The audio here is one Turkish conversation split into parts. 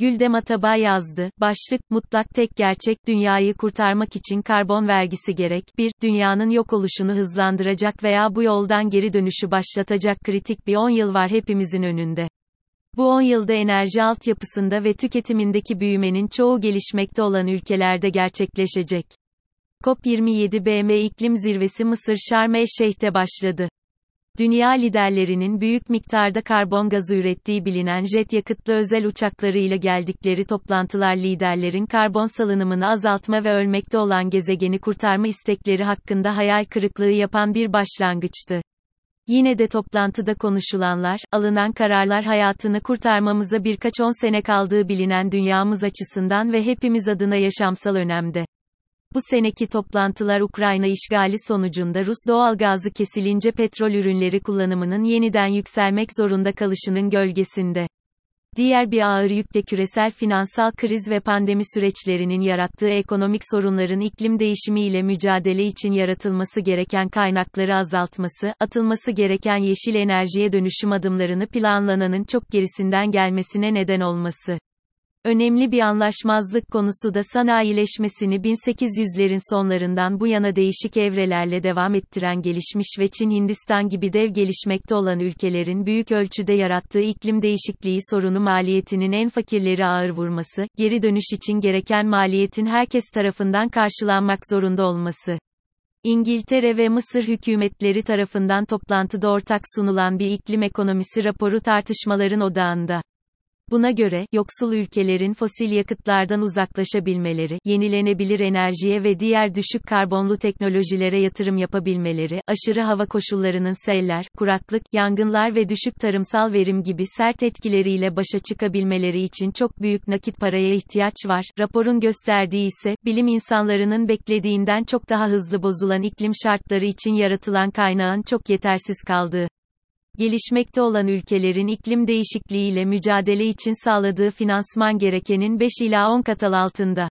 Güldem Atabay yazdı. Başlık, mutlak tek gerçek, dünyayı kurtarmak için karbon vergisi gerek. 1. Dünyanın yok oluşunu hızlandıracak veya bu yoldan geri dönüşü başlatacak kritik bir 10 yıl var hepimizin önünde. Bu 10 yılda enerji altyapısında ve tüketimindeki büyümenin çoğu gelişmekte olan ülkelerde gerçekleşecek. COP27 BM İklim Zirvesi Mısır Şarm El Şeyh'te başladı. Dünya liderlerinin büyük miktarda karbon gazı ürettiği bilinen jet yakıtlı özel uçaklarıyla geldikleri toplantılar liderlerin karbon salınımını azaltma ve ölmekte olan gezegeni kurtarma istekleri hakkında hayal kırıklığı yapan bir başlangıçtı. Yine de toplantıda konuşulanlar, alınan kararlar hayatını kurtarmamıza birkaç on sene kaldığı bilinen dünyamız açısından ve hepimiz adına yaşamsal önemde. Bu seneki toplantılar Ukrayna işgali sonucunda Rus doğalgazı kesilince petrol ürünleri kullanımının yeniden yükselmek zorunda kalışının gölgesinde. Diğer bir ağır yük de küresel finansal kriz ve pandemi süreçlerinin yarattığı ekonomik sorunların iklim değişimiyle mücadele için yaratılması gereken kaynakları azaltması, atılması gereken yeşil enerjiye dönüşüm adımlarını planlananın çok gerisinden gelmesine neden olması. Önemli bir anlaşmazlık konusu da sanayileşmesini 1800'lerin sonlarından bu yana değişik evrelerle devam ettiren gelişmiş ve Çin Hindistan gibi dev gelişmekte olan ülkelerin büyük ölçüde yarattığı iklim değişikliği sorunu maliyetinin en fakirleri ağır vurması, geri dönüş için gereken maliyetin herkes tarafından karşılanmak zorunda olması. İngiltere ve Mısır hükümetleri tarafından toplantıda ortak sunulan bir iklim ekonomisi raporu tartışmaların odağında. Buna göre, yoksul ülkelerin fosil yakıtlardan uzaklaşabilmeleri, yenilenebilir enerjiye ve diğer düşük karbonlu teknolojilere yatırım yapabilmeleri, aşırı hava koşullarının seller, kuraklık, yangınlar ve düşük tarımsal verim gibi sert etkileriyle başa çıkabilmeleri için çok büyük nakit paraya ihtiyaç var. Raporun gösterdiği ise, bilim insanlarının beklediğinden çok daha hızlı bozulan iklim şartları için yaratılan kaynağın çok yetersiz kaldığı gelişmekte olan ülkelerin iklim değişikliğiyle mücadele için sağladığı finansman gerekenin 5 ila 10 kat altında.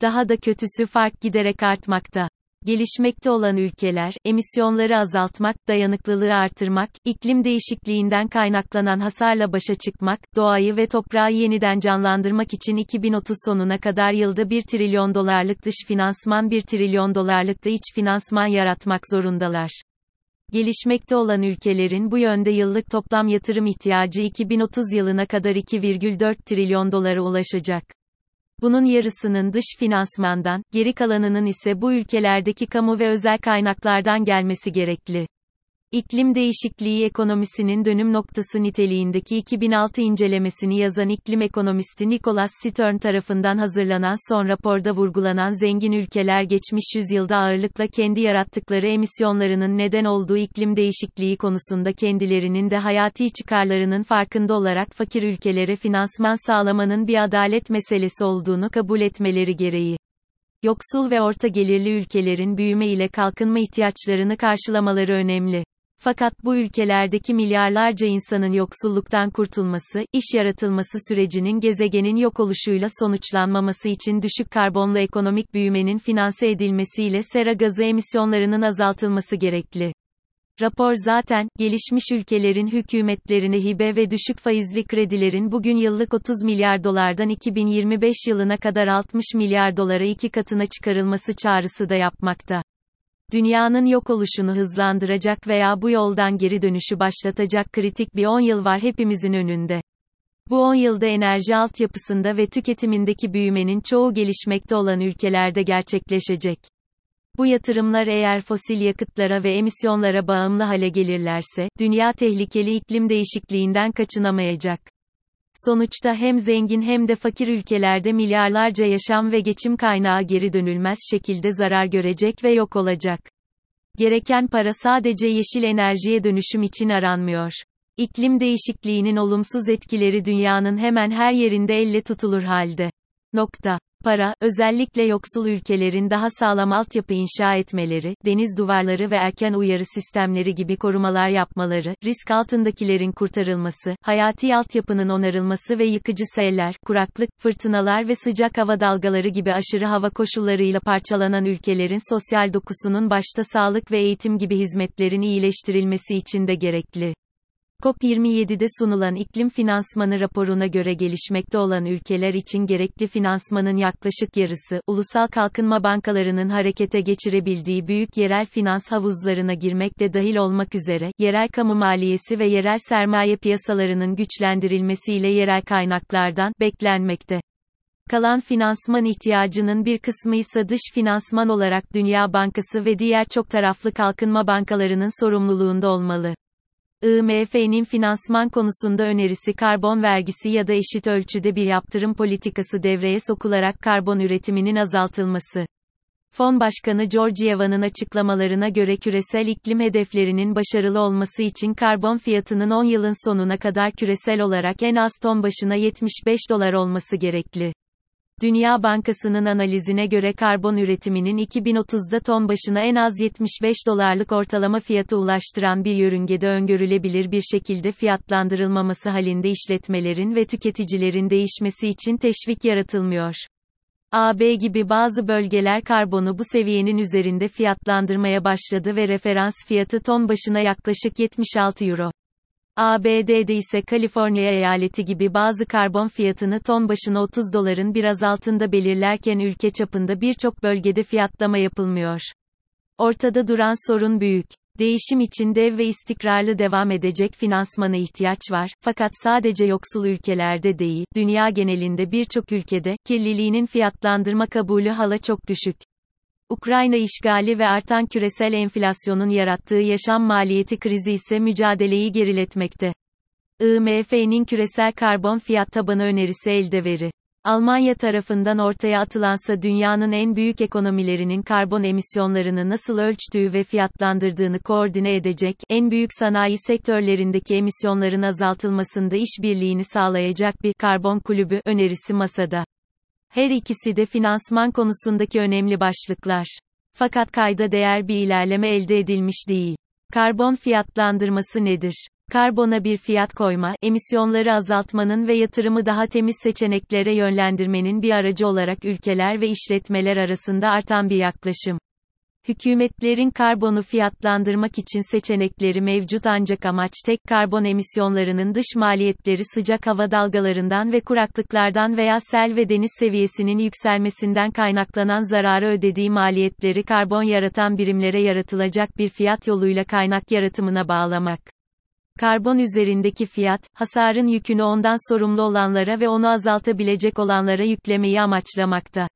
Daha da kötüsü fark giderek artmakta. Gelişmekte olan ülkeler, emisyonları azaltmak, dayanıklılığı artırmak, iklim değişikliğinden kaynaklanan hasarla başa çıkmak, doğayı ve toprağı yeniden canlandırmak için 2030 sonuna kadar yılda 1 trilyon dolarlık dış finansman 1 trilyon dolarlık da iç finansman yaratmak zorundalar. Gelişmekte olan ülkelerin bu yönde yıllık toplam yatırım ihtiyacı 2030 yılına kadar 2,4 trilyon dolara ulaşacak. Bunun yarısının dış finansmandan, geri kalanının ise bu ülkelerdeki kamu ve özel kaynaklardan gelmesi gerekli. İklim değişikliği ekonomisinin dönüm noktası niteliğindeki 2006 incelemesini yazan iklim ekonomisti Nicholas Stern tarafından hazırlanan son raporda vurgulanan zengin ülkeler geçmiş yüzyılda ağırlıkla kendi yarattıkları emisyonlarının neden olduğu iklim değişikliği konusunda kendilerinin de hayati çıkarlarının farkında olarak fakir ülkelere finansman sağlamanın bir adalet meselesi olduğunu kabul etmeleri gereği yoksul ve orta gelirli ülkelerin büyüme ile kalkınma ihtiyaçlarını karşılamaları önemli. Fakat bu ülkelerdeki milyarlarca insanın yoksulluktan kurtulması, iş yaratılması sürecinin gezegenin yok oluşuyla sonuçlanmaması için düşük karbonlu ekonomik büyümenin finanse edilmesiyle sera gazı emisyonlarının azaltılması gerekli. Rapor zaten, gelişmiş ülkelerin hükümetlerine hibe ve düşük faizli kredilerin bugün yıllık 30 milyar dolardan 2025 yılına kadar 60 milyar dolara iki katına çıkarılması çağrısı da yapmakta dünyanın yok oluşunu hızlandıracak veya bu yoldan geri dönüşü başlatacak kritik bir 10 yıl var hepimizin önünde. Bu 10 yılda enerji altyapısında ve tüketimindeki büyümenin çoğu gelişmekte olan ülkelerde gerçekleşecek. Bu yatırımlar eğer fosil yakıtlara ve emisyonlara bağımlı hale gelirlerse, dünya tehlikeli iklim değişikliğinden kaçınamayacak. Sonuçta hem zengin hem de fakir ülkelerde milyarlarca yaşam ve geçim kaynağı geri dönülmez şekilde zarar görecek ve yok olacak. Gereken para sadece yeşil enerjiye dönüşüm için aranmıyor. İklim değişikliğinin olumsuz etkileri dünyanın hemen her yerinde elle tutulur halde. Nokta para, özellikle yoksul ülkelerin daha sağlam altyapı inşa etmeleri, deniz duvarları ve erken uyarı sistemleri gibi korumalar yapmaları, risk altındakilerin kurtarılması, hayati altyapının onarılması ve yıkıcı seller, kuraklık, fırtınalar ve sıcak hava dalgaları gibi aşırı hava koşullarıyla parçalanan ülkelerin sosyal dokusunun başta sağlık ve eğitim gibi hizmetlerin iyileştirilmesi için de gerekli. COP27'de sunulan iklim finansmanı raporuna göre gelişmekte olan ülkeler için gerekli finansmanın yaklaşık yarısı, ulusal kalkınma bankalarının harekete geçirebildiği büyük yerel finans havuzlarına girmekte dahil olmak üzere, yerel kamu maliyesi ve yerel sermaye piyasalarının güçlendirilmesiyle yerel kaynaklardan, beklenmekte. Kalan finansman ihtiyacının bir kısmı ise dış finansman olarak Dünya Bankası ve diğer çok taraflı kalkınma bankalarının sorumluluğunda olmalı. IMF'nin finansman konusunda önerisi karbon vergisi ya da eşit ölçüde bir yaptırım politikası devreye sokularak karbon üretiminin azaltılması. Fon Başkanı Georgieva'nın açıklamalarına göre küresel iklim hedeflerinin başarılı olması için karbon fiyatının 10 yılın sonuna kadar küresel olarak en az ton başına 75 dolar olması gerekli. Dünya Bankası'nın analizine göre karbon üretiminin 2030'da ton başına en az 75 dolarlık ortalama fiyatı ulaştıran bir yörüngede öngörülebilir bir şekilde fiyatlandırılmaması halinde işletmelerin ve tüketicilerin değişmesi için teşvik yaratılmıyor. AB gibi bazı bölgeler karbonu bu seviyenin üzerinde fiyatlandırmaya başladı ve referans fiyatı ton başına yaklaşık 76 euro. ABD'de ise Kaliforniya eyaleti gibi bazı karbon fiyatını ton başına 30 doların biraz altında belirlerken ülke çapında birçok bölgede fiyatlama yapılmıyor. Ortada duran sorun büyük. Değişim için dev ve istikrarlı devam edecek finansmana ihtiyaç var, fakat sadece yoksul ülkelerde değil, dünya genelinde birçok ülkede, kirliliğinin fiyatlandırma kabulü hala çok düşük. Ukrayna işgali ve artan küresel enflasyonun yarattığı yaşam maliyeti krizi ise mücadeleyi geriletmekte. IMF'nin küresel karbon fiyat tabanı önerisi elde veri. Almanya tarafından ortaya atılansa dünyanın en büyük ekonomilerinin karbon emisyonlarını nasıl ölçtüğü ve fiyatlandırdığını koordine edecek, en büyük sanayi sektörlerindeki emisyonların azaltılmasında işbirliğini sağlayacak bir karbon kulübü önerisi masada. Her ikisi de finansman konusundaki önemli başlıklar. Fakat kayda değer bir ilerleme elde edilmiş değil. Karbon fiyatlandırması nedir? Karbona bir fiyat koyma, emisyonları azaltmanın ve yatırımı daha temiz seçeneklere yönlendirmenin bir aracı olarak ülkeler ve işletmeler arasında artan bir yaklaşım. Hükümetlerin karbonu fiyatlandırmak için seçenekleri mevcut ancak amaç tek karbon emisyonlarının dış maliyetleri sıcak hava dalgalarından ve kuraklıklardan veya sel ve deniz seviyesinin yükselmesinden kaynaklanan zararı ödediği maliyetleri karbon yaratan birimlere yaratılacak bir fiyat yoluyla kaynak yaratımına bağlamak. Karbon üzerindeki fiyat, hasarın yükünü ondan sorumlu olanlara ve onu azaltabilecek olanlara yüklemeyi amaçlamakta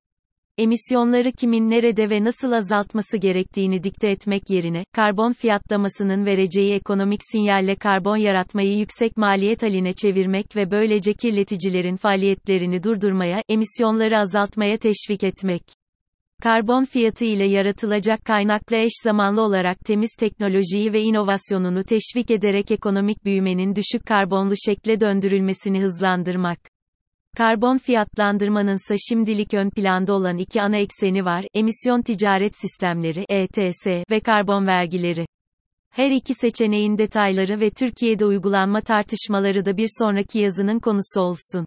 emisyonları kimin nerede ve nasıl azaltması gerektiğini dikte etmek yerine, karbon fiyatlamasının vereceği ekonomik sinyalle karbon yaratmayı yüksek maliyet haline çevirmek ve böylece kirleticilerin faaliyetlerini durdurmaya, emisyonları azaltmaya teşvik etmek. Karbon fiyatı ile yaratılacak kaynakla eş zamanlı olarak temiz teknolojiyi ve inovasyonunu teşvik ederek ekonomik büyümenin düşük karbonlu şekle döndürülmesini hızlandırmak. Karbon fiyatlandırmanınsa şimdilik ön planda olan iki ana ekseni var, emisyon ticaret sistemleri ETS ve karbon vergileri. Her iki seçeneğin detayları ve Türkiye'de uygulanma tartışmaları da bir sonraki yazının konusu olsun.